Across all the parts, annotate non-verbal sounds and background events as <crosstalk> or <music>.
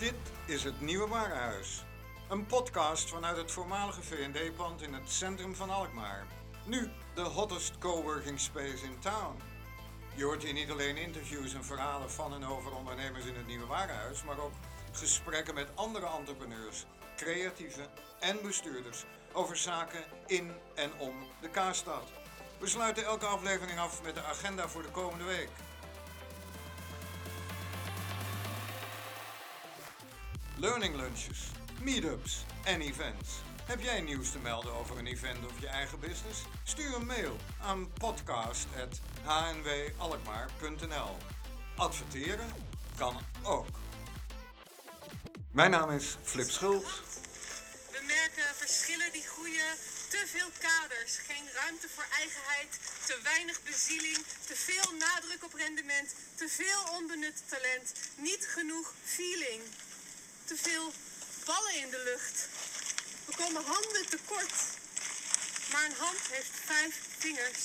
Dit is het Nieuwe Warenhuis. Een podcast vanuit het voormalige V&D-pand in het centrum van Alkmaar. Nu de hottest coworking space in town. Je hoort hier niet alleen interviews en verhalen van en over ondernemers in het Nieuwe Warenhuis, maar ook gesprekken met andere entrepreneurs, creatieven en bestuurders over zaken in en om de Kaarstad. We sluiten elke aflevering af met de agenda voor de komende week. Learning lunches, meetups en events. Heb jij nieuws te melden over een event of je eigen business? Stuur een mail aan podcast.hnwalkmaar.nl Adverteren kan ook. Mijn naam is Flip Schult. We merken verschillen die groeien. Te veel kaders, geen ruimte voor eigenheid, te weinig bezieling, te veel nadruk op rendement, te veel onbenut talent, niet genoeg feeling. Te veel ballen in de lucht. We komen handen tekort. Maar een hand heeft vijf vingers.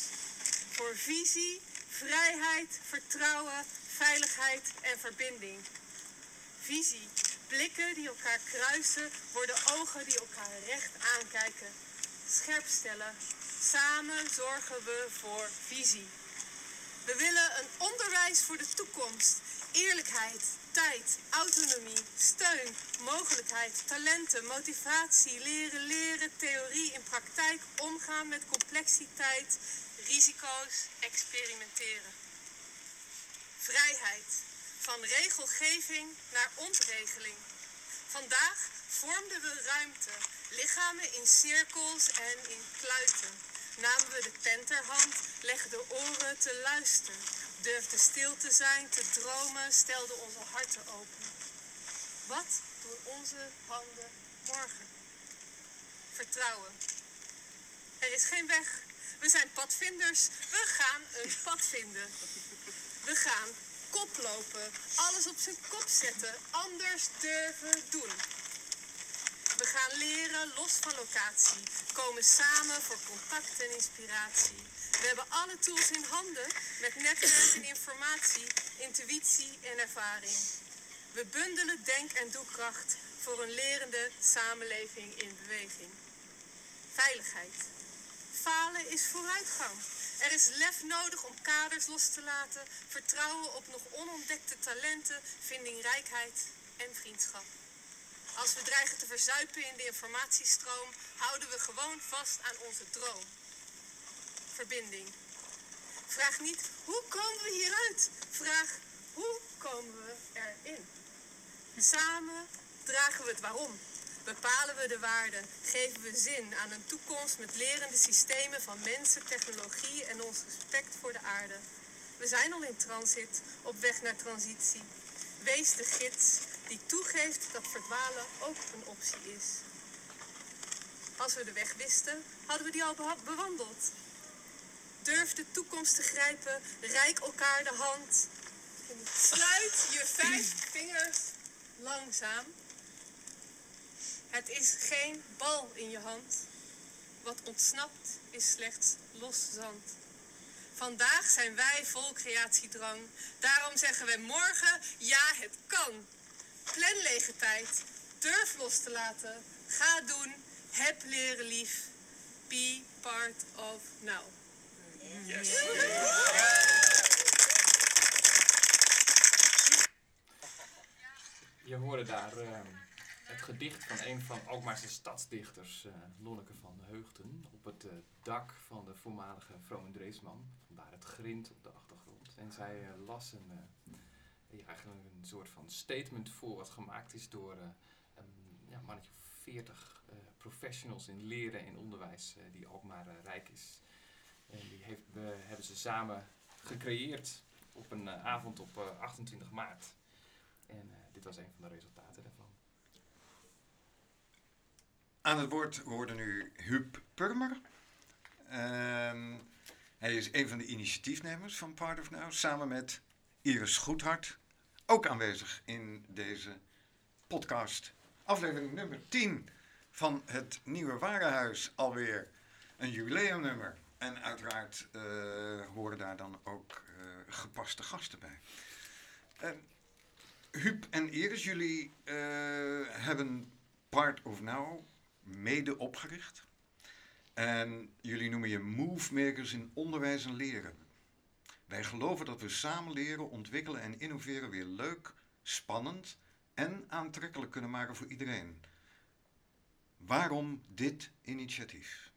Voor visie, vrijheid, vertrouwen, veiligheid en verbinding. Visie. Blikken die elkaar kruisen worden ogen die elkaar recht aankijken. Scherp stellen. Samen zorgen we voor visie. We willen een onderwijs voor de toekomst. Eerlijkheid, tijd, autonomie, steun, mogelijkheid, talenten, motivatie, leren, leren, theorie in praktijk, omgaan met complexiteit, risico's, experimenteren. Vrijheid, van regelgeving naar ontregeling. Vandaag vormden we ruimte, lichamen in cirkels en in kluiten. Namen we de pen ter hand, legden de oren te luisteren. Durfden stil te zijn, te dromen, stelden onze harten open. Wat doen onze handen morgen? Vertrouwen. Er is geen weg. We zijn padvinders. We gaan een pad vinden. We gaan koplopen. Alles op zijn kop zetten. Anders durven doen. We gaan leren los van locatie. Komen samen voor contact en inspiratie. We hebben alle tools in handen met netwerk en informatie, intuïtie en ervaring. We bundelen denk- en doelkracht voor een lerende samenleving in beweging. Veiligheid. Falen is vooruitgang. Er is lef nodig om kaders los te laten, vertrouwen op nog onontdekte talenten, vindingrijkheid en vriendschap. Als we dreigen te verzuipen in de informatiestroom, houden we gewoon vast aan onze droom. Verbinding. Vraag niet hoe komen we hieruit? Vraag hoe komen we erin? Samen dragen we het waarom. Bepalen we de waarden, geven we zin aan een toekomst met lerende systemen van mensen, technologie en ons respect voor de aarde. We zijn al in transit, op weg naar transitie. Wees de gids die toegeeft dat verdwalen ook een optie is. Als we de weg wisten, hadden we die al bewandeld. Durf de toekomst te grijpen, reik elkaar de hand. Sluit je vijf vingers langzaam. Het is geen bal in je hand. Wat ontsnapt is slechts los zand. Vandaag zijn wij vol creatiedrang. Daarom zeggen wij morgen, ja het kan. Plan lege tijd. Durf los te laten. Ga doen. Heb leren lief. Be part of now. Je hoorde daar eh, het gedicht van een van Alkmaarse stadsdichters, eh Lonneke van Heugten, op het eh, dak van de voormalige Vroom en Dreesman. Vandaar het grind op de achtergrond. En zij eh, las een, ja, eigenlijk een soort van statement voor wat gemaakt is door een ja, mannetje of veertig eh, professionals in leren en onderwijs die Alkmaar rijk is. En die heeft, hebben ze samen gecreëerd op een eh, avond op eh, 28 maart. En eh, dit was een van de resultaten daarvan. Aan het woord hoorde nu Huub Purmer. Ehm, hij is een van de initiatiefnemers van Part of Now, samen met Iris Goedhart, ook aanwezig in deze podcast. Aflevering nummer 10 van het Nieuwe Warenhuis, alweer een jubileumnummer. En uiteraard eh, horen daar dan ook eh, gepaste gasten bij. Huub en Iris, jullie eh, hebben Part of Now mede opgericht. En jullie noemen je Movemakers in onderwijs en leren. Wij geloven dat we samen leren, ontwikkelen en innoveren weer leuk, spannend en aantrekkelijk kunnen maken voor iedereen. Waarom dit initiatief?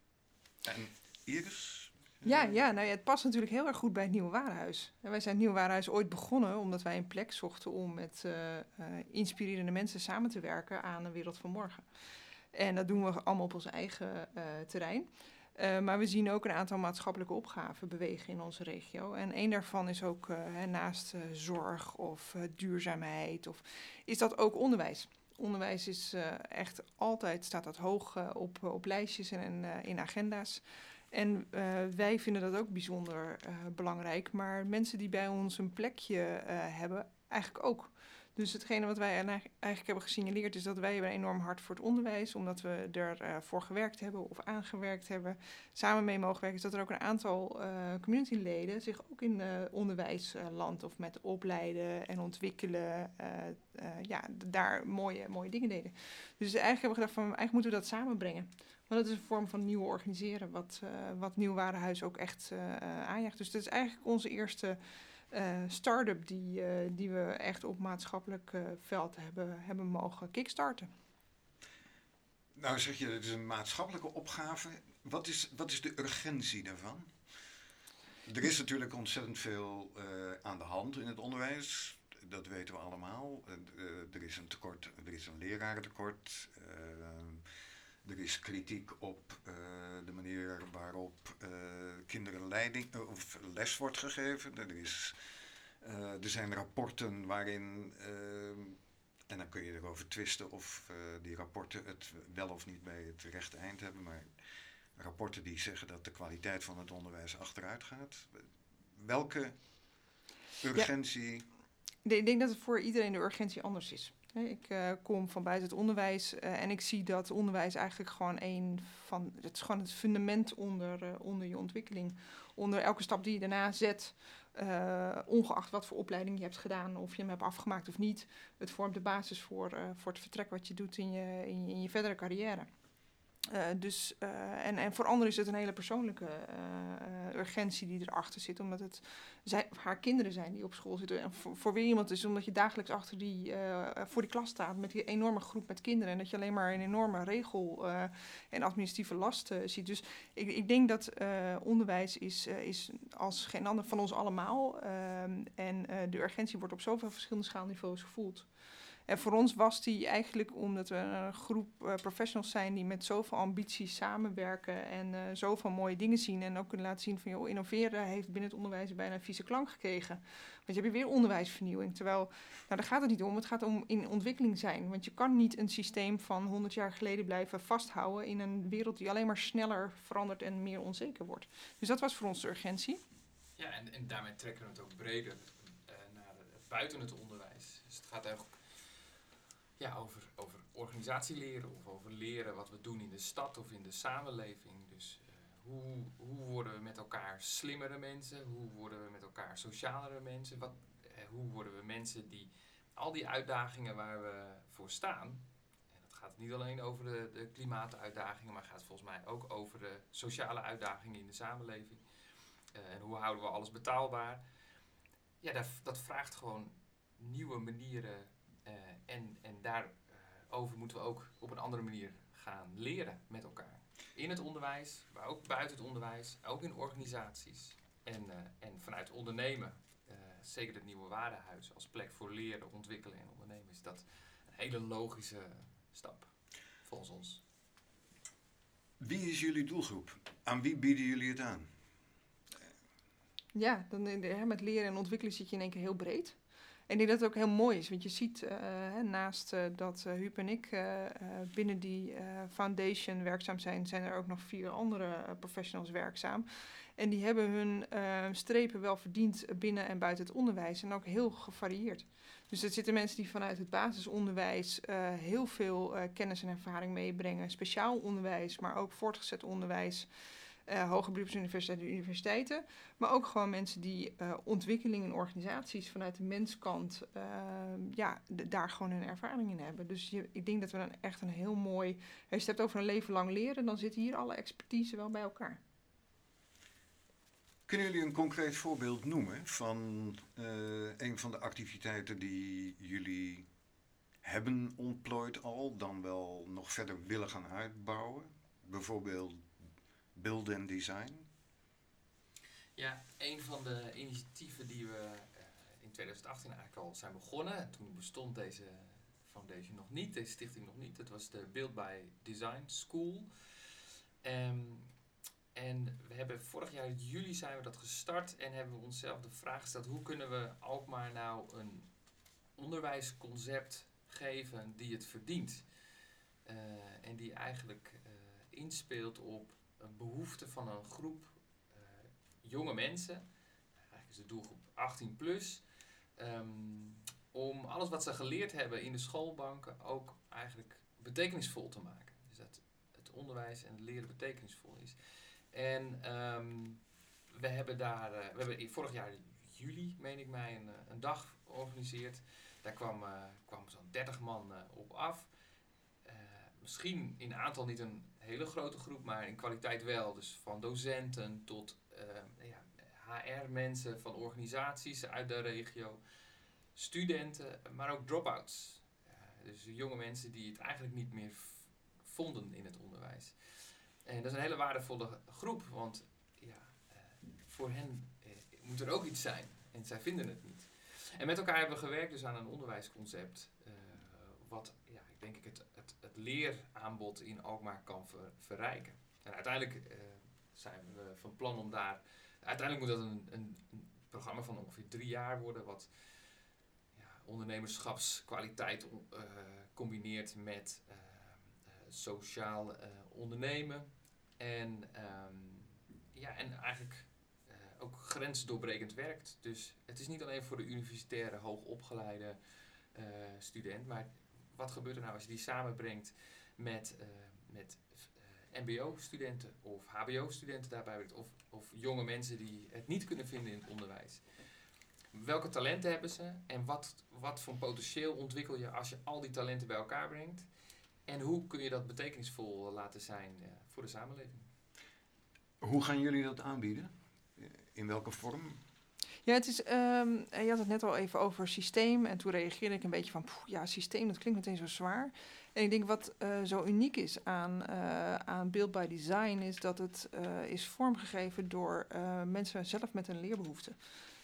En Iris? Ja, ja, nou ja, het past natuurlijk heel erg goed bij het Nieuwe Warenhuis. En wij zijn het Nieuwe Warenhuis ooit begonnen omdat wij een plek zochten om met uh, uh, inspirerende mensen samen te werken aan een wereld van morgen. En dat doen we allemaal op ons eigen uh, terrein. maar we zien ook een aantal maatschappelijke opgaven bewegen in onze regio. En een daarvan is ook naast zorg of duurzaamheid, of, is dat ook onderwijs. Onderwijs is echt altijd, staat dat hoog op, op lijstjes en in agenda's. En uh, wij vinden dat ook bijzonder uh, belangrijk. Maar mensen die bij ons een plekje uh, hebben, eigenlijk ook. Dus hetgene wat wij eigenlijk hebben gesignaleerd is dat wij hebben enorm hart voor het onderwijs, omdat we ervoor gewerkt hebben of aangewerkt hebben, samen mee mogen werken, is dat er ook een aantal communityleden zich ook in onderwijsland of met opleiden en ontwikkelen, ja, daar mooie, mooie dingen deden. Dus eigenlijk hebben we gedacht van eigenlijk moeten we dat samenbrengen. Maar dat is een vorm van nieuw organiseren, wat, uh, wat Nieuw Warenhuis ook echt uh, aanjaagt. Dus dat is eigenlijk onze eerste uh, start-up die, die we echt op maatschappelijk veld hebben, hebben mogen kickstarten. Nou zeg je, het is een maatschappelijke opgave. Wat is, wat is de urgentie daarvan? Er is natuurlijk ontzettend veel aan de hand in het onderwijs. Dat weten we allemaal. er is een tekort, er is een lerarentekort. Er is kritiek op uh, de manier waarop uh, kinderen leiding, uh, of les wordt gegeven. Er, is, er zijn rapporten waarin, en dan kun je erover twisten of die rapporten het wel of niet bij het rechte eind hebben, maar rapporten die zeggen dat de kwaliteit van het onderwijs achteruit gaat. Welke urgentie. Ja. Ik denk dat het voor iedereen de urgentie anders is. Ik uh, kom van buiten het onderwijs uh, en ik zie dat onderwijs eigenlijk gewoon een van. Het is gewoon het fundament onder, uh, onder je ontwikkeling. Onder elke stap die je daarna zet, ongeacht wat voor opleiding je hebt gedaan, of je hem hebt afgemaakt of niet. Het vormt de basis voor, voor het vertrek wat je doet in je, in je verdere carrière. Uh, dus, uh, en, en voor anderen is het een hele persoonlijke uh, urgentie die erachter zit, omdat het zij, haar kinderen zijn die op school zitten. En voor, voor weer iemand is omdat je dagelijks achter die, voor die klas staat met die enorme groep met kinderen en dat je alleen maar een enorme regel en administratieve last ziet. Dus ik, ik denk dat onderwijs is, is als geen ander van ons allemaal. Ehm, en de urgentie wordt op zoveel verschillende schaalniveaus gevoeld. En voor ons was die eigenlijk omdat we een groep uh, professionals zijn die met zoveel ambities samenwerken en uh, zoveel mooie dingen zien. En ook kunnen laten zien van joh, innoveren heeft binnen het onderwijs bijna een vieze klank gekregen. Want je hebt weer onderwijsvernieuwing. Terwijl, nou daar gaat het niet om. Het gaat om in ontwikkeling zijn. Want je kan niet een systeem van 100 jaar geleden blijven vasthouden in een wereld die alleen maar sneller verandert en meer onzeker wordt. Dus dat was voor ons de urgentie. Ja, en, en daarmee trekken we het ook breder uh, naar buiten het onderwijs. Dus het gaat eigenlijk ja, over, over organisatieleren of over leren wat we doen in de stad of in de samenleving. Dus uh, hoe, hoe worden we met elkaar slimmere mensen? Hoe worden we met elkaar socialere mensen? Wat, uh, hoe worden we mensen die al die uitdagingen waar we voor staan. En dat gaat niet alleen over de, de klimaatuitdagingen, maar gaat volgens mij ook over de sociale uitdagingen in de samenleving. Uh, en hoe houden we alles betaalbaar? Ja, dat, dat vraagt gewoon nieuwe manieren en, en daarover moeten we ook op een andere manier gaan leren met elkaar. In het onderwijs, maar ook buiten het onderwijs, ook in organisaties. En, uh, en vanuit ondernemen, zeker het nieuwe waardehuis als plek voor leren, ontwikkelen en ondernemen, is dat een hele logische stap volgens ons. Wie is jullie doelgroep? Aan wie bieden jullie het aan? Ja, dan, met leren en ontwikkelen zit je in één keer heel breed. En ik denk dat het ook heel mooi is, want je ziet uh, naast uh, dat uh, Huub en ik binnen die foundation werkzaam zijn, zijn er ook nog vier andere professionals werkzaam. En die hebben hun strepen wel verdiend binnen en buiten het onderwijs en ook heel gevarieerd. Dus er zitten mensen die vanuit het basisonderwijs heel veel kennis en ervaring meebrengen, speciaal onderwijs, maar ook voortgezet onderwijs. Uh, hoger beroepsuniversiteiten, universiteiten. Maar ook gewoon mensen die uh, ontwikkeling in organisaties vanuit de menskant, uh, ja, daar gewoon een ervaring in hebben. Dus je, ik denk dat we dan echt een heel mooi, als je het hebt over een leven lang leren, dan zitten hier alle expertise wel bij elkaar. Kunnen jullie een concreet voorbeeld noemen van een van de activiteiten die jullie hebben ontplooid al, dan wel nog verder willen gaan uitbouwen? Bijvoorbeeld build and design? Ja, een van de initiatieven die we uh, in 2018 eigenlijk al zijn begonnen. Toen bestond deze foundation nog niet, deze stichting nog niet. Dat was de Build by Design School. Um, en we hebben vorig jaar juli zijn we dat gestart en hebben we onszelf de vraag gesteld: hoe kunnen we ook maar nou een onderwijsconcept geven die het verdient? Uh, en die eigenlijk uh, inspeelt op een behoefte van een groep uh, jonge mensen, eigenlijk is de doelgroep 18 plus, um, om alles wat ze geleerd hebben in de schoolbanken ook eigenlijk betekenisvol te maken. Dus dat het onderwijs en het leren betekenisvol is. En um, we hebben daar, uh, we hebben vorig jaar juli, meen ik mij, een, een dag georganiseerd. Daar kwam, kwam zo'n 30 man op af. misschien in aantal niet een hele grote groep, maar in kwaliteit wel. Dus van docenten tot uh, ja, HR-mensen van organisaties uit de regio, studenten, maar ook drop-outs. Uh, dus jonge mensen die het eigenlijk niet meer vonden in het onderwijs. En dat is een hele waardevolle groep, want ja, uh, voor hen moet er ook iets zijn en zij vinden het niet. En met elkaar hebben we gewerkt dus aan een onderwijsconcept, wat ja, ik denk ik het leeraanbod in Alkmaar kan ver, verrijken. En uiteindelijk uh, zijn we van plan om daar. Uiteindelijk moet dat een, een, programma van ongeveer drie jaar worden, wat ja, ondernemerschapskwaliteit uh, combineert met uh, sociaal ondernemen. En, um, ja, en eigenlijk ook grensdoorbrekend werkt. Dus het is niet alleen voor de universitaire hoogopgeleide student, maar wat gebeurt er nou als je die samenbrengt met, uh, met uh, MBO-studenten of HBO-studenten daarbij, of, of jonge mensen die het niet kunnen vinden in het onderwijs? Welke talenten hebben ze en wat, wat voor potentieel ontwikkel je als je al die talenten bij elkaar brengt? En hoe kun je dat betekenisvol laten zijn voor de samenleving? Hoe gaan jullie dat aanbieden? In welke vorm? Ja, het is, um, je had het net al even over systeem. En toen reageerde ik een beetje van, poeh, ja, systeem, dat klinkt meteen zo zwaar. En ik denk wat uh, zo uniek is aan, uh, aan Build by Design, is dat het uh, is vormgegeven door mensen zelf met een leerbehoefte.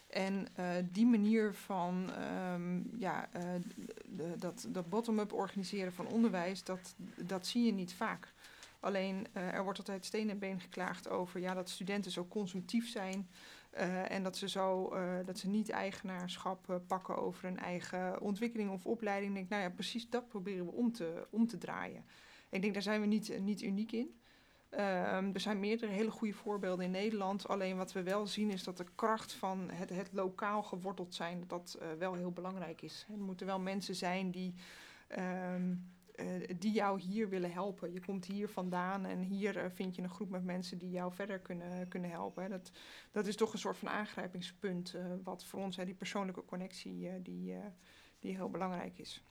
En die manier van um, ja, de, dat, dat bottom-up organiseren van onderwijs, dat, dat zie je niet vaak. Alleen er wordt altijd steen en been geklaagd over ja, dat studenten zo consumptief zijn. Uh, en dat ze, zo, uh, dat ze niet eigenaarschap uh, pakken over hun eigen ontwikkeling of opleiding. Ik denk, nou ja, precies dat proberen we om te, om te draaien. Ik denk, daar zijn we niet, niet uniek in. er zijn meerdere hele goede voorbeelden in Nederland. Alleen wat we wel zien is dat de kracht van het, het lokaal geworteld zijn, dat dat wel heel belangrijk is. Er moeten wel mensen zijn die um, uh, die jou hier willen helpen. Je komt hier vandaan en hier uh, vind je een groep met mensen die jou verder kunnen, kunnen helpen. Dat, dat is toch een soort van aangrijpingspunt, uh, wat voor ons, hè, die persoonlijke connectie, die, die heel belangrijk is.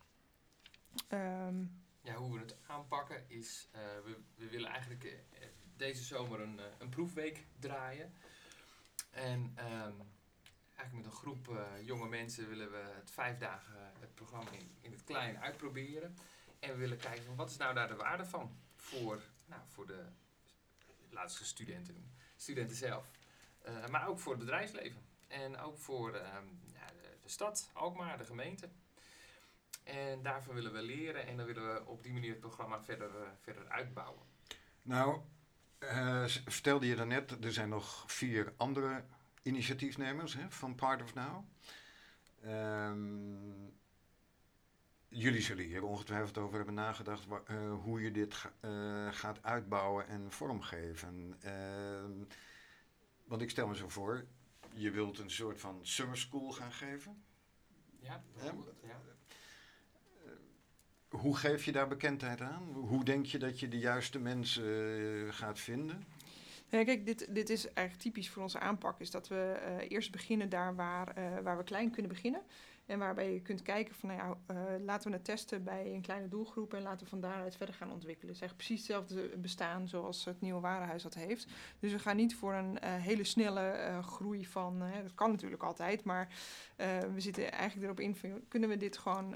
Um, ja, hoe we het aanpakken is, we, we willen eigenlijk deze zomer een, een proefweek draaien. En um, eigenlijk met een groep jonge mensen willen we het vijf dagen het programma in, in het klein uitproberen. En we willen kijken van wat is nou daar de waarde van voor, nou, voor de laatste studenten, studenten zelf. Uh, maar ook voor het bedrijfsleven. En ook voor uh, ja, de, stad, Alkmaar, de gemeente. En daarvan willen we leren en dan willen we op die manier het programma verder, uh, verder uitbouwen. Nou, vertelde je daarnet, er zijn nog vier andere initiatiefnemers hè, van Part of Now. Um, jullie zullen hier ongetwijfeld over hebben nagedacht uh, hoe je dit ga, uh, gaat uitbouwen en vormgeven. Uh, want ik stel me zo voor, je wilt een soort van summer school gaan geven. Ja, bijvoorbeeld. Ja. hoe geef je daar bekendheid aan? Hoe denk je dat je de juiste mensen gaat vinden? Ja, kijk, dit, dit is eigenlijk typisch voor onze aanpak. Is dat we eh, eerst beginnen daar waar, eh, waar we klein kunnen beginnen. En waarbij je kunt kijken van, nou ja, eh, laten we het testen bij een kleine doelgroep en laten we van daaruit verder gaan ontwikkelen. Het is eigenlijk precies hetzelfde bestaan zoals het nieuwe warenhuis dat heeft. Dus we gaan niet voor een eh, hele snelle eh, groei van, dat kan natuurlijk altijd, maar we zitten eigenlijk erop in, kunnen we dit gewoon,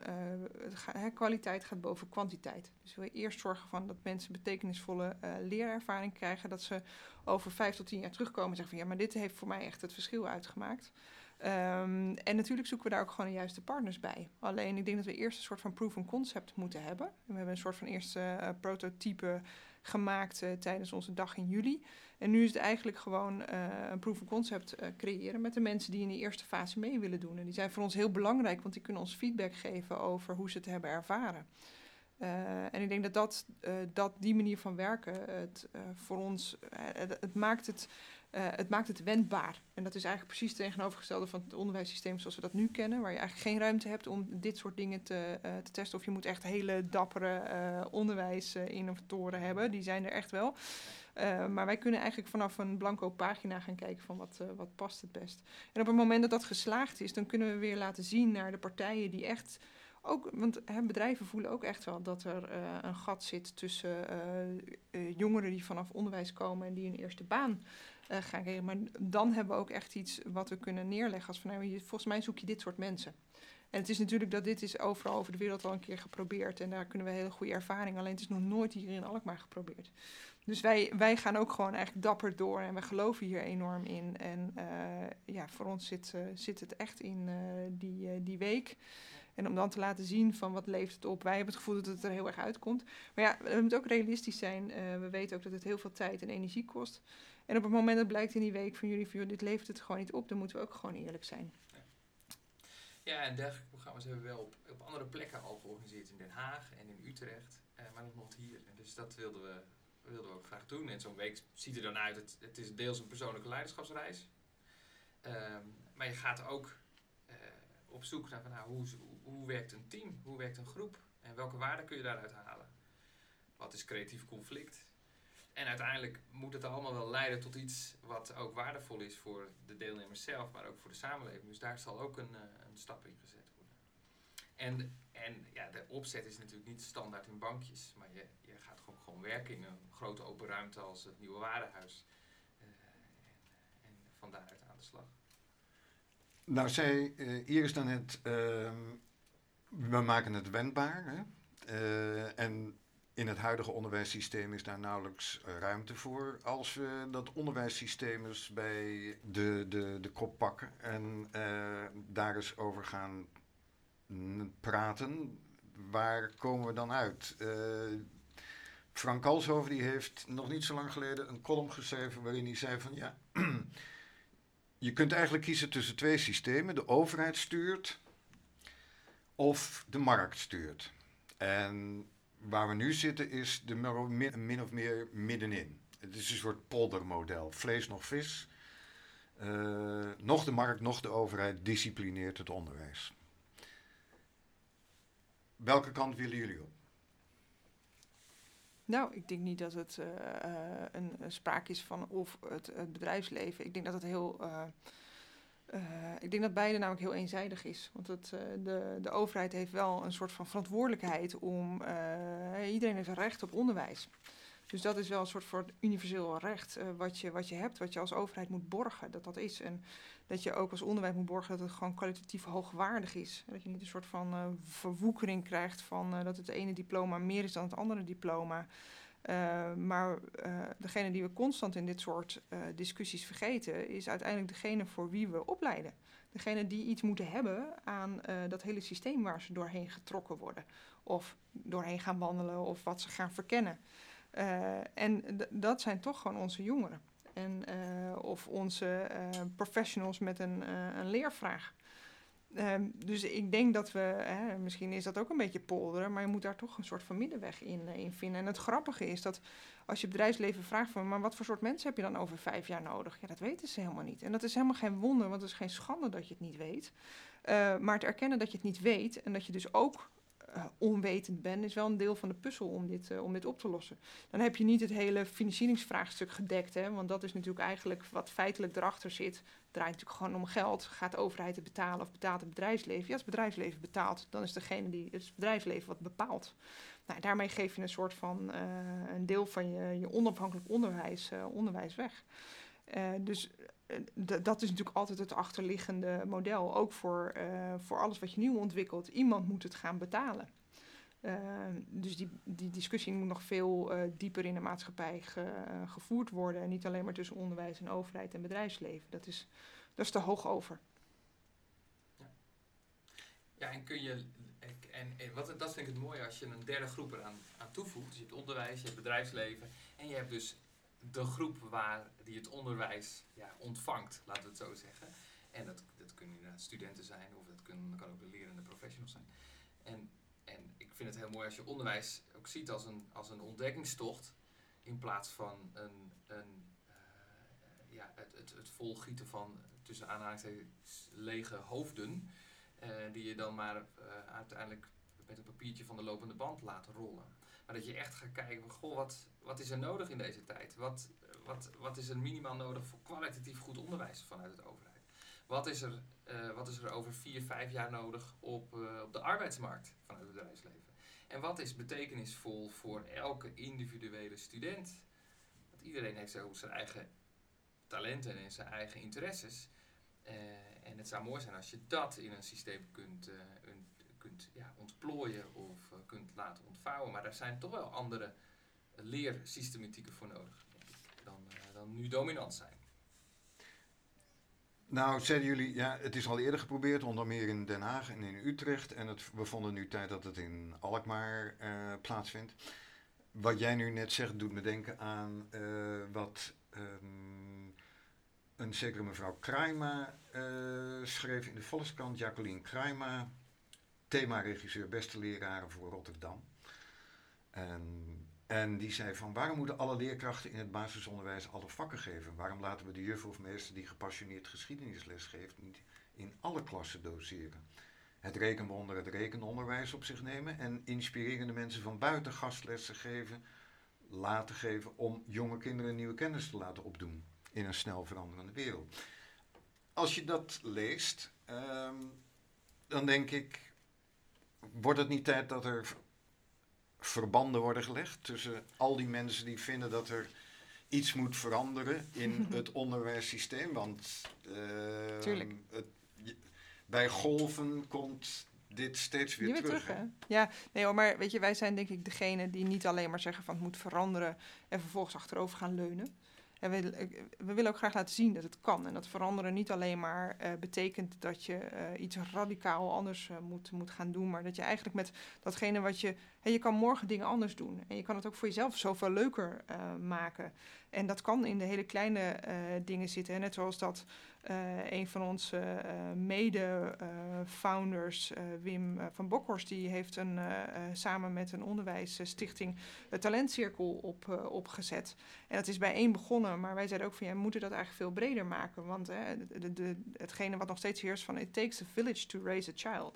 kwaliteit gaat boven kwantiteit. Dus we eerst zorgen van dat mensen betekenisvolle leerervaring krijgen, dat ze over vijf tot tien jaar terugkomen en zeggen van, ja, maar dit heeft voor mij echt het verschil uitgemaakt. Ehm, en natuurlijk zoeken we daar ook gewoon de juiste partners bij. Alleen ik denk dat we eerst een soort van proof of concept moeten hebben. We hebben een soort van eerste eh, prototype gemaakt eh, tijdens onze dag in juli. En nu is het eigenlijk gewoon eh, een proof of concept creëren met de mensen die in die eerste fase mee willen doen. En die zijn voor ons heel belangrijk, want die kunnen ons feedback geven over hoe ze het hebben ervaren. En ik denk dat, dat, dat die manier van werken het voor ons, het maakt het, eh, het maakt het wendbaar. En dat is eigenlijk precies het tegenovergestelde van het onderwijssysteem zoals we dat nu kennen, waar je eigenlijk geen ruimte hebt om dit soort dingen te, eh, te testen. Of je moet echt hele dappere eh onderwijsinnovatoren hebben, die zijn er echt wel. Maar wij kunnen eigenlijk vanaf een blanco pagina gaan kijken van wat, wat past het best. En op het moment dat dat geslaagd is, dan kunnen we weer laten zien naar de partijen die echt ook, want hè, bedrijven voelen ook echt wel dat er eh, een gat zit tussen eh, eh, jongeren die vanaf onderwijs komen en die een eerste baan gaan krijgen. Maar dan hebben we ook echt iets wat we kunnen neerleggen als van nou, volgens mij zoek je dit soort mensen. En het is natuurlijk dat dit is overal over de wereld al een keer geprobeerd. En daar kunnen we hele goede ervaring. Alleen het is nog nooit hier in Alkmaar geprobeerd. Dus wij, wij gaan ook gewoon eigenlijk dapper door. En we geloven hier enorm in. En ja, voor ons zit, zit het echt in die, die week. En om dan te laten zien van wat leeft het op. Wij hebben het gevoel dat het er heel erg uitkomt. Maar ja, we moeten ook realistisch zijn. Eh, we weten ook dat het heel veel tijd en energie kost. En op het moment dat blijkt in die week van jullie, van, dit levert het gewoon niet op, dan moeten we ook gewoon eerlijk zijn. Ja, en dergelijke programma's hebben we wel op, op andere plekken al georganiseerd. In Den Haag en in Utrecht, eh, maar nog nooit hier. Dus dat wilden we, wilden we ook graag doen. En zo'n week ziet er dan uit, het, is deels een persoonlijke leiderschapsreis. Ehm, maar je gaat ook op zoek naar van, nou, hoe, hoe, werkt een team? Hoe werkt een groep? En welke waarden kun je daaruit halen? Wat is creatief conflict? En uiteindelijk moet het allemaal wel leiden tot iets wat ook waardevol is voor de deelnemers zelf, maar ook voor de samenleving. Dus daar zal ook een, eh, een stap in gezet worden. En, en ja, de opzet is natuurlijk niet standaard in bankjes, maar je, je gaat gewoon, gewoon werken in een grote open ruimte als het nieuwe warenhuis. Eh, en, en van daaruit aan de slag. Nou, zei eh, Iris dan het, ehm, we maken het wendbaar. Hè? Eh, en in het huidige onderwijssysteem is daar nauwelijks eh, ruimte voor. Als we dat onderwijssysteem eens bij de, de, de kop pakken en daar eens over gaan praten, waar komen we dan uit? Frank Kalshoven die heeft nog niet zo lang geleden een column geschreven waarin hij zei van ja, <clears throat> je kunt eigenlijk kiezen tussen twee systemen. De overheid stuurt of de markt stuurt. En waar we nu zitten is de min of meer middenin. Het is een soort poldermodel. Vlees nog vis. Eh, nog de markt, nog de overheid disciplineert het onderwijs. Welke kant willen jullie op? Nou, ik denk niet dat het eh, eh, een, een sprake is van of het, het bedrijfsleven. Ik denk dat het heel. eh, ik denk dat beide namelijk heel eenzijdig is. Want het, de, de overheid heeft wel een soort van verantwoordelijkheid om. iedereen heeft een recht op onderwijs. Dus dat is wel een soort van universeel recht eh, wat, je, wat je hebt, wat je als overheid moet borgen, dat dat is. En dat je ook als onderwijs moet borgen dat het gewoon kwalitatief hoogwaardig is. Dat je niet een soort van eh, verwoekering krijgt van eh, dat het ene diploma meer is dan het andere diploma. Maar degene die we constant in dit soort discussies vergeten, is uiteindelijk degene voor wie we opleiden. Degene die iets moeten hebben aan dat hele systeem waar ze doorheen getrokken worden. Of doorheen gaan wandelen of wat ze gaan verkennen. Eh, en dat zijn toch gewoon onze jongeren. En, eh, of onze eh, professionals met een, een leervraag. Ehm, dus ik denk dat we, hè, misschien is dat ook een beetje polderen, maar je moet daar toch een soort van middenweg in, in vinden. En het grappige is dat als je bedrijfsleven vraagt van, maar wat voor soort mensen heb je dan over vijf jaar nodig? Ja, dat weten ze helemaal niet. En dat is helemaal geen wonder, want het is geen schande dat je het niet weet. Maar het erkennen dat je het niet weet en dat je dus ook eh, onwetend ben, is wel een deel van de puzzel om dit, eh, om dit op te lossen. Dan heb je niet het hele financieringsvraagstuk gedekt, hè, want dat is natuurlijk eigenlijk wat feitelijk erachter zit. Draait natuurlijk gewoon om geld. Gaat de overheid het betalen of betaalt het bedrijfsleven? Ja, als het bedrijfsleven betaalt, dan is degene die het bedrijfsleven wat bepaalt. Nou, daarmee geef je een soort van eh, een deel van je, je onafhankelijk onderwijs, onderwijs weg. Dus dat is natuurlijk altijd het achterliggende model. Ook voor, eh, voor alles wat je nieuw ontwikkelt. Iemand moet het gaan betalen. Eh, dus die, die discussie moet nog veel eh, dieper in de maatschappij ge- gevoerd worden. En niet alleen maar tussen onderwijs en overheid en bedrijfsleven. Dat is, dat is te hoog over. Ja, en kun je. en wat, dat vind ik het mooie als je een derde groep eraan aan toevoegt. Dus je hebt onderwijs, je hebt bedrijfsleven. En je hebt dus de groep waar die het onderwijs ja, ontvangt, laten we het zo zeggen. En dat, dat kunnen studenten zijn, of dat kunnen, kan ook de lerende professionals zijn. En, en ik vind het heel mooi als je onderwijs ook ziet als een, als een ontdekkingstocht. In plaats van een, een, eh, ja, het, het, het volgieten van tussen aanhalingstekens lege hoofden. eh, die je dan maar eh, uiteindelijk met een papiertje van de lopende band laat rollen. Maar dat je echt gaat kijken van, goh, wat, wat is er nodig in deze tijd? Wat, wat, wat is er minimaal nodig voor kwalitatief goed onderwijs vanuit de overheid? Wat is er, eh, wat is er over vier, vijf jaar nodig op, eh, op de arbeidsmarkt vanuit het bedrijfsleven? En wat is betekenisvol voor elke individuele student? Want iedereen heeft zo zijn eigen talenten en zijn eigen interesses. Eh, en het zou mooi zijn als je dat in een systeem kunt, kunt ja, ontplooien of eh, kunt laten ontvouwen. Maar daar zijn toch wel andere leersystematieken voor nodig, dan, eh, dan nu dominant zijn. Nou, zeiden jullie, ja, het is al eerder geprobeerd, onder meer in Den Haag en in Utrecht. En het, we vonden nu tijd dat het in Alkmaar eh, plaatsvindt. Wat jij nu net zegt, doet me denken aan wat ehm, een zekere mevrouw Kruima eh, schreef in de Volkskrant. Jacqueline Kruima, themaregisseur beste leraren voor Rotterdam. En, en die zei van waarom moeten alle leerkrachten in het basisonderwijs alle vakken geven? Waarom laten we de juf of meester die gepassioneerd geschiedenisles geeft niet in alle klassen doseren? Het rekenwonder, het rekenonderwijs op zich nemen en inspirerende mensen van buiten gastlessen geven, laten geven om jonge kinderen nieuwe kennis te laten opdoen in een snel veranderende wereld. Als je dat leest, ehm, dan denk ik, wordt het niet tijd dat er verbanden worden gelegd tussen al die mensen die vinden dat er iets moet veranderen in <laughs> het onderwijssysteem. Want eh, Tuurlijk. het, bij golven komt dit steeds weer terug. terug, hè? hè? Ja, nee hoor, maar weet je, wij zijn denk ik degene die niet alleen maar zeggen van het moet veranderen en vervolgens achterover gaan leunen. En we, we willen ook graag laten zien dat het kan. En dat veranderen niet alleen maar eh, betekent dat je eh, iets radicaal anders eh, moet, moet gaan doen. Maar dat je eigenlijk met datgene wat je. Je kan morgen dingen anders doen. En je kan het ook voor jezelf zoveel leuker eh, maken. En dat kan in de hele kleine eh, dingen zitten. Net zoals dat eh, een van onze eh, mede-founders, Wim van Bokhorst, die heeft een, samen met een onderwijsstichting een talentcirkel op, opgezet. En dat is bij één begonnen, maar wij zeiden ook van ja, we moeten dat eigenlijk veel breder maken. Want de- hetgene wat nog steeds heerst van it takes a village to raise a child.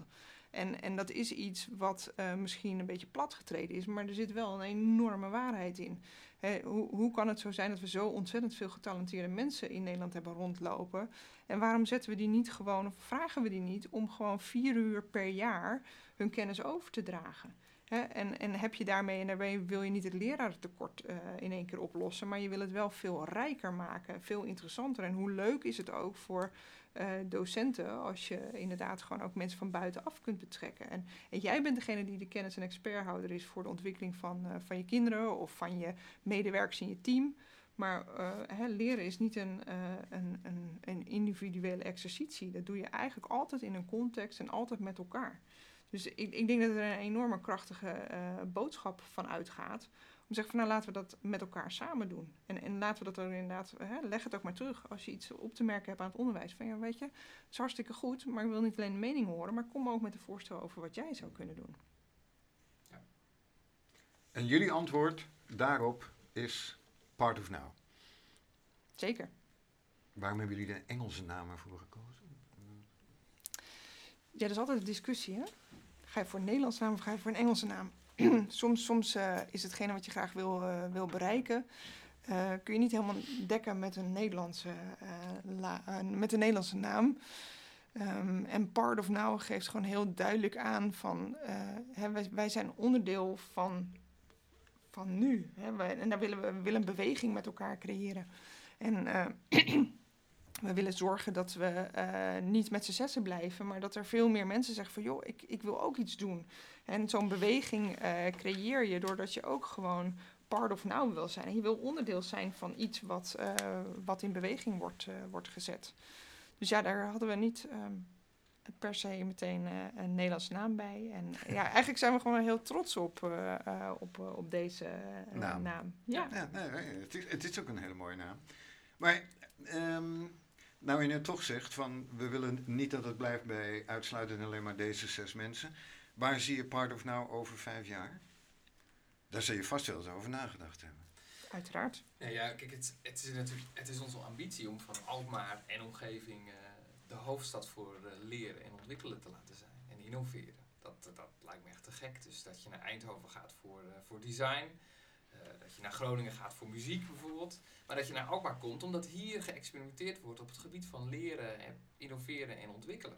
En, en dat is iets wat eh, misschien een beetje platgetreden is, maar er zit wel een enorme waarheid in. Hè, hoe, hoe kan het zo zijn dat we zo ontzettend veel getalenteerde mensen in Nederland hebben rondlopen? En waarom zetten we die niet gewoon, of vragen we die niet om gewoon vier uur per jaar hun kennis over te dragen? En, en heb je daarmee, en daarbij wil je niet het lerarentekort eh, in één keer oplossen, maar je wil het wel veel rijker maken, veel interessanter. En hoe leuk is het ook voor eh, docenten als je inderdaad gewoon ook mensen van buitenaf kunt betrekken. En, en jij bent degene die de kennis- en experthouder is voor de ontwikkeling van, eh, van je kinderen of van je medewerkers in je team. Maar eh, hè, leren is niet een, een, een, een individuele exercitie. Dat doe je eigenlijk altijd in een context en altijd met elkaar. Dus ik, ik denk dat er een enorme krachtige boodschap van uitgaat. Om te zeggen van nou laten we dat met elkaar samen doen. En, en laten we dat er inderdaad, hè, leg het ook maar terug. Als je iets op te merken hebt aan het onderwijs. Van ja, weet je, het is hartstikke goed, maar ik wil niet alleen de mening horen. Maar kom ook met een voorstel over wat jij zou kunnen doen. En jullie antwoord daarop is Part of Now. Zeker. Waarom hebben jullie de Engelse namen voor gekozen? Ja, dat is altijd een discussie, hè? ga je voor een Nederlandse naam of ga je voor een Engelse naam? <clears throat> soms soms uh, is hetgene wat je graag wil, uh, wil bereiken, uh, kun je niet helemaal dekken met een Nederlandse, la, met een Nederlandse naam. Um, en Part of Now geeft gewoon heel duidelijk aan van hè, wij, zijn onderdeel van, van nu. Hè, wij, en daar willen we, willen een beweging met elkaar creëren. En <clears throat> we willen zorgen dat we niet met z'n zessen blijven, maar dat er veel meer mensen zeggen van joh, ik, ik wil ook iets doen. En zo'n beweging uh, creëer je doordat je ook gewoon part of now wil zijn. En je wil onderdeel zijn van iets wat, uh, wat in beweging wordt, wordt gezet. Dus ja, daar hadden we niet um, per se meteen een Nederlandse naam bij. En <laughs> ja, eigenlijk zijn we gewoon heel trots op, op, op deze naam. naam. Ja, ja nee, het, is, het is ook een hele mooie naam. Maar um, nou, je net toch zegt van we willen niet dat het blijft bij uitsluitend alleen maar deze zes mensen. Waar zie je Part of Now over vijf jaar? Daar zul je vast wel eens over nagedacht hebben. Uiteraard. Ja, ja kijk, het, het, is natuurlijk, het is onze ambitie om van Alkmaar en omgeving uh, de hoofdstad voor uh, leren en ontwikkelen te laten zijn en innoveren. Dat, dat, lijkt me echt te gek. Dus dat je naar Eindhoven gaat voor, uh, voor design, dat je naar Groningen gaat voor muziek bijvoorbeeld. Maar dat je naar Alkmaar komt omdat hier geëxperimenteerd wordt op het gebied van leren, en innoveren en ontwikkelen.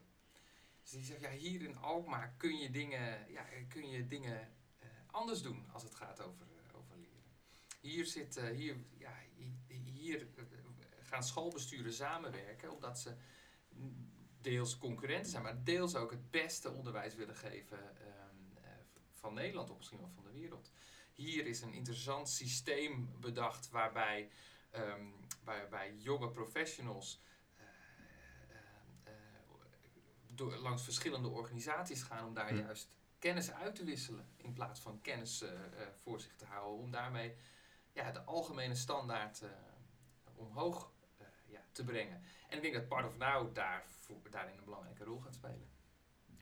Dus die zegt, ja, hier in Alkmaar kun je dingen, ja, kun je dingen uh, anders doen als het gaat over, uh, over leren. Hier, zit, uh, hier, ja, hier gaan schoolbesturen samenwerken omdat ze deels concurrenten zijn, maar deels ook het beste onderwijs willen geven um, van Nederland of misschien wel van de wereld. Hier is een interessant systeem bedacht waarbij um, waarbij jonge professionals uh, uh, door, langs verschillende organisaties gaan om daar hm. juist kennis uit te wisselen in plaats van kennis voor zich te houden. Om daarmee ja, de algemene standaard omhoog ja, te brengen. En ik denk dat Part of Now daar, voor, daarin een belangrijke rol gaat spelen.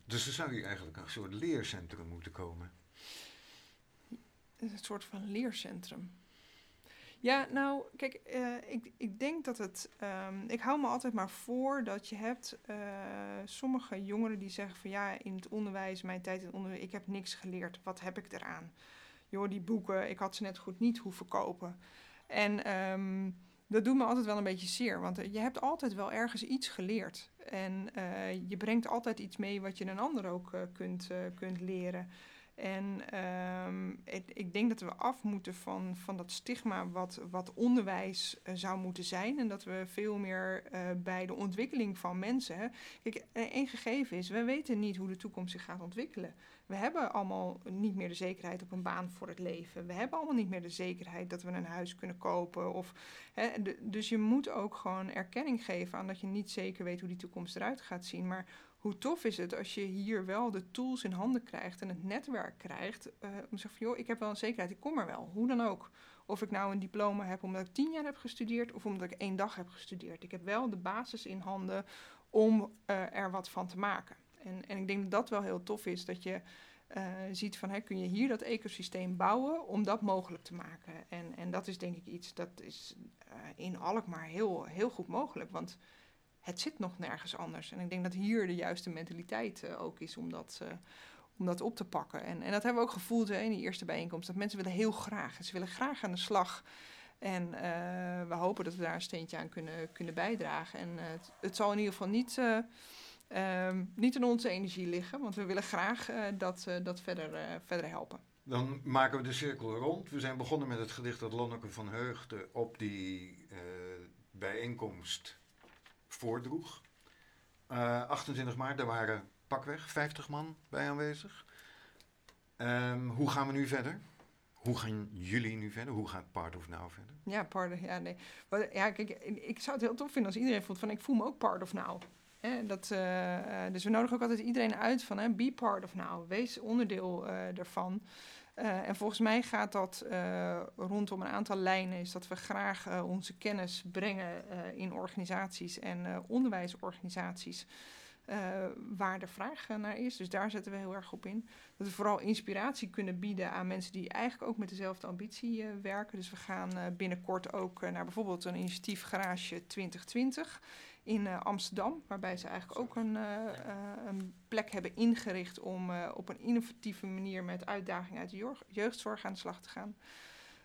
Dus er zou hier eigenlijk een soort leercentrum moeten komen? Een soort van leercentrum. Ja, nou, kijk, uh, ik, ik denk dat het. Um, ik hou me altijd maar voor dat je hebt uh, sommige jongeren die zeggen van ja, in het onderwijs, mijn tijd in het onderwijs, ik heb niks geleerd. Wat heb ik eraan? Joh, die boeken, ik had ze net goed niet hoeven kopen. En um, dat doet me altijd wel een beetje zeer, want je hebt altijd wel ergens iets geleerd. En je brengt altijd iets mee wat je een ander ook kunt, kunt leren. En um, het, ik denk dat we af moeten van, van dat stigma wat, wat onderwijs uh, zou moeten zijn. En dat we veel meer uh, bij de ontwikkeling van mensen. Hè. Kijk, één gegeven is, we weten niet hoe de toekomst zich gaat ontwikkelen. We hebben allemaal niet meer de zekerheid op een baan voor het leven. We hebben allemaal niet meer de zekerheid dat we een huis kunnen kopen. Of, hè, dus je moet ook gewoon erkenning geven aan dat je niet zeker weet hoe die toekomst eruit gaat zien. Maar hoe tof is het als je hier wel de tools in handen krijgt en het netwerk krijgt. Uh, om te zeggen van, joh, ik heb wel een zekerheid, ik kom er wel. Hoe dan ook. Of ik nou een diploma heb omdat ik tien jaar heb gestudeerd of omdat ik één dag heb gestudeerd. Ik heb wel de basis in handen om uh, er wat van te maken. En, en ik denk dat dat wel heel tof is, dat je uh, ziet van, hè, kun je hier dat ecosysteem bouwen om dat mogelijk te maken. En, en dat is denk ik iets, dat is in Alkmaar heel, heel goed mogelijk, want het zit nog nergens anders. En ik denk dat hier de juiste mentaliteit uh, ook is om dat, uh, om dat op te pakken. En, en dat hebben we ook gevoeld in die eerste bijeenkomst. Dat mensen willen heel graag. Ze willen graag aan de slag. En uh, we hopen dat we daar een steentje aan kunnen, kunnen bijdragen. En het, het, zal in ieder geval niet, um, niet in onze energie liggen. Want we willen graag dat, dat verder, verder helpen. Dan maken we de cirkel rond. We zijn begonnen met het gedicht dat Lonneke van Heugde op die bijeenkomst voordroeg. Uh, 28 maart, daar waren pakweg 50 man bij aanwezig. Um, hoe gaan we nu verder? Hoe gaan jullie nu verder? Hoe gaat Part of Now verder? Ja, Part of, ja, nee. Ja, kijk, ik zou het heel tof vinden als iedereen voelt van ik voel me ook Part of Now. Dat, uh, dus we nodigen ook altijd iedereen uit van hè, be part of now. Wees onderdeel ervan. Uh, en volgens mij gaat dat uh, rondom een aantal lijnen, is dat we graag uh, onze kennis brengen in organisaties en onderwijsorganisaties. waar de vraag naar is. Dus daar zetten we heel erg op in. Dat we vooral inspiratie kunnen bieden aan mensen die eigenlijk ook met dezelfde ambitie werken. Dus we gaan binnenkort ook naar bijvoorbeeld een initiatief Garage 2020 in eh, Amsterdam, waarbij ze eigenlijk ook een, eh, eh, een plek hebben ingericht om op een innovatieve manier met uitdagingen uit de jeugd- jeugdzorg aan de slag te gaan.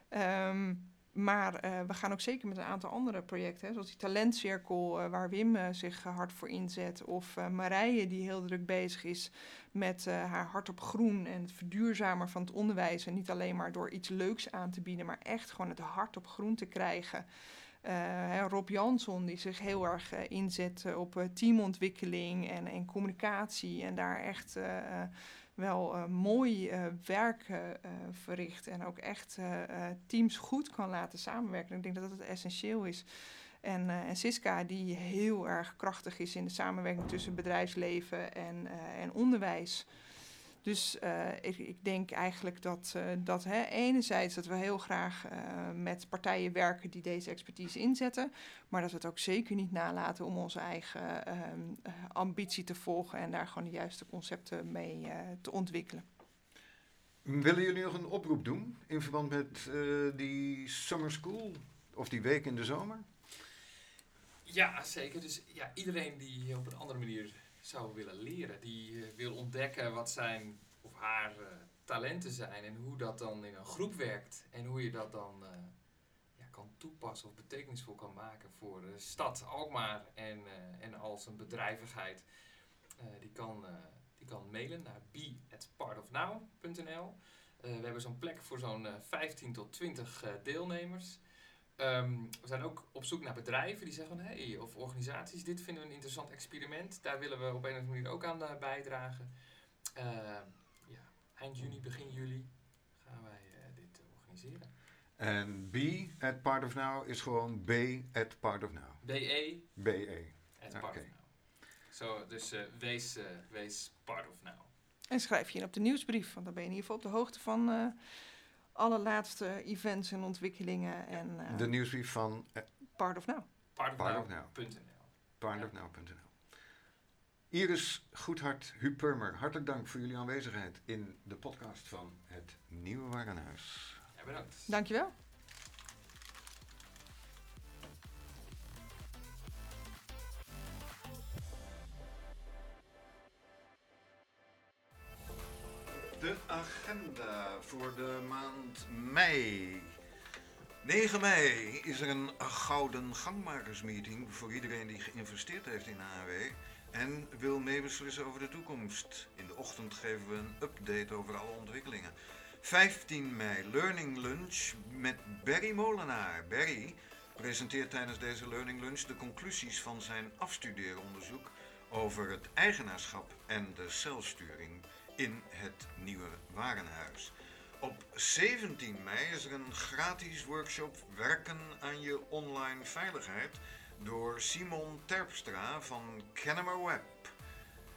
Ehm, maar we gaan ook zeker met een aantal andere projecten, zoals die talentcirkel waar Wim zich hard voor inzet, of Marije die heel druk bezig is met haar hart op groen en het verduurzamen van het onderwijs. En niet alleen maar door iets leuks aan te bieden, maar echt gewoon het hart op groen te krijgen. Eh, Rob Jansson die zich heel erg eh, inzet eh, op teamontwikkeling en, en communicatie. En daar echt wel mooi werk verricht. En ook echt teams goed kan laten samenwerken. Ik denk dat dat essentieel is. En, en Siska, die heel erg krachtig is in de samenwerking tussen bedrijfsleven en, en onderwijs. Dus eh, ik, ik denk eigenlijk dat, eh, dat hè, enerzijds dat we heel graag eh, met partijen werken die deze expertise inzetten, maar dat we het ook zeker niet nalaten om onze eigen ehm, eh, ambitie te volgen en daar gewoon de juiste concepten mee eh, te ontwikkelen. Willen jullie nog een oproep doen in verband met eh, die summer school of die week in de zomer? Ja, zeker. Dus ja, iedereen die op een andere manier zou willen leren, die eh, wil ontdekken wat zijn of haar eh, talenten zijn en hoe dat dan in een groep werkt en hoe je dat dan eh, ja, kan toepassen of betekenisvol kan maken voor de stad Alkmaar en, en als een bedrijvigheid, die, kan, die kan mailen naar be@partofnow.nl. Eh, we hebben zo'n plek voor zo'n eh, 15 tot 20 eh, deelnemers. Ehm, we zijn ook op zoek naar bedrijven die zeggen van hey, of organisaties, dit vinden we een interessant experiment. Daar willen we op een of andere manier ook aan eh, bijdragen. Ehm, ja, eind juni, begin juli gaan wij eh, dit organiseren. En B at part of now is gewoon B at part of now. BE BE. at Oké. part of now. Zo, dus eh, wees, wees part of now. En schrijf je in op de nieuwsbrief, want dan ben je in ieder geval op de hoogte van eh alle laatste events en ontwikkelingen en eh, De nieuwsbrief van eh, part of now. Partofnow.nl partofnow.nl. Iris Goedhart, Huub Purmer, hartelijk dank voor jullie aanwezigheid in de podcast van Het Nieuwe Warenhuis. Ja, bedankt. Dankjewel. De agenda voor de maand mei. 9 mei is er een gouden gangmakersmeeting voor iedereen die geïnvesteerd heeft in AW en wil meebeslissen over de toekomst. In de ochtend geven we een update over alle ontwikkelingen. 15 mei Learning Lunch met Barry Molenaar. Barry presenteert tijdens deze Learning Lunch de conclusies van zijn afstudeeronderzoek over het eigenaarschap en de celsturing in het nieuwe warenhuis. Op 17 mei is er een gratis workshop Werken aan je online veiligheid door Simon Terpstra van Kennemer Web.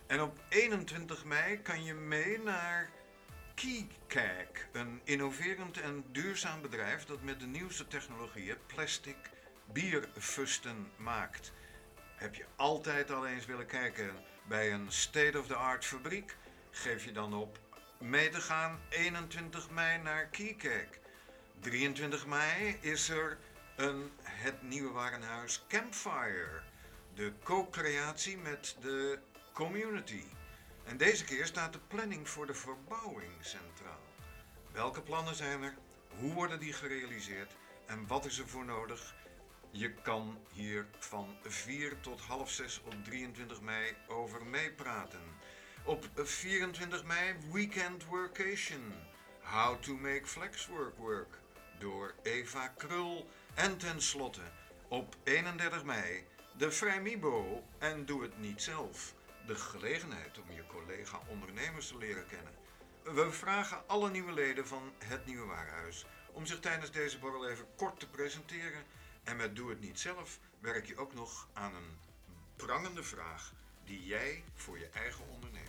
En op 21 mei kan je mee naar KeyCag, een innoverend en duurzaam bedrijf dat met de nieuwste technologieën plastic bierfusten maakt. Heb je altijd al eens willen kijken bij een state-of-the-art fabriek? Geef je dan op mee te gaan 21 mei naar KeyCag. 23 mei is er een Het Nieuwe Warenhuis Campfire. De co-creatie met de community. En deze keer staat de planning voor de verbouwing centraal. Welke plannen zijn er? Hoe worden die gerealiseerd? En wat is er voor nodig? Je kan hier van 4 tot half 6 op 23 mei over meepraten. Op 24 mei Weekend Workation. How to make flexwork work. Door Eva Krul. En tenslotte op 31 mei de Vrijmibo en doe het niet zelf. De gelegenheid om je collega ondernemers te leren kennen. We vragen alle nieuwe leden van het Nieuwe Warenhuis om zich tijdens deze borrel even kort te presenteren. En met Doe het niet zelf werk je ook nog aan een prangende vraag die jij voor je eigen onderneming